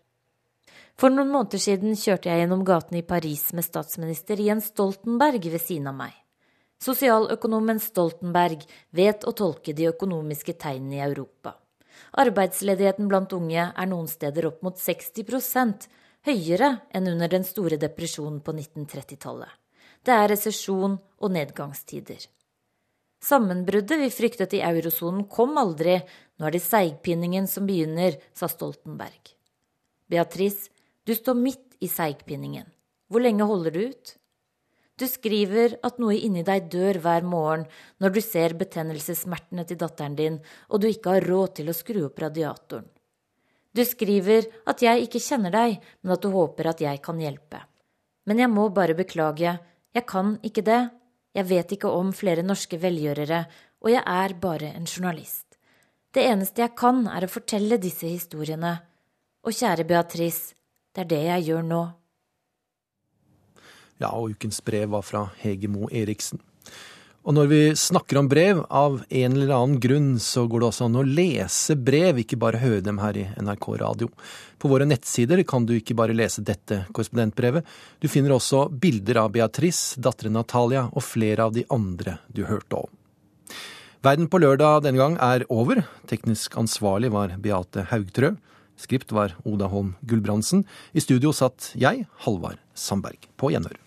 For noen måneder siden kjørte jeg gjennom gatene i Paris med statsminister Jens Stoltenberg ved siden av meg. Sosialøkonomen Stoltenberg vet å tolke de økonomiske tegnene i Europa. Arbeidsledigheten blant unge er noen steder opp mot 60% høyere enn under den store depresjonen på 1930-tallet. Det er resesjon og nedgangstider. Sammenbruddet vi fryktet i eurosonen kom aldri, nå er det seigpinningen som begynner, sa Stoltenberg. Beatrice, du står midt i seigpinningen. Hvor lenge holder du ut? Du skriver at noe inni deg dør hver morgen når du ser betennelsessmertene til datteren din, og du ikke har råd til å skru opp radiatoren. Du skriver at jeg ikke kjenner deg, men at du håper at jeg kan hjelpe. Men jeg må bare beklage, jeg kan ikke det, jeg vet ikke om flere norske velgjørere, og jeg er bare en journalist. Det eneste jeg kan, er å fortelle disse historiene. Og kjære Beatrice, det er det jeg gjør nå. Ja, og ukens brev var fra Hege Moe Eriksen. Og når vi snakker om brev, av en eller annen grunn, så går det også an å lese brev, ikke bare høre dem her i NRK Radio. På våre nettsider kan du ikke bare lese dette korrespondentbrevet, du finner også bilder av Beatrice, datteren Natalia og flere av de andre du hørte om. Verden på lørdag denne gang er over. Teknisk ansvarlig var Beate Haugtrø. Skript var Oda Holm Gulbrandsen. I studio satt jeg, Halvard Sandberg. På gjenhør.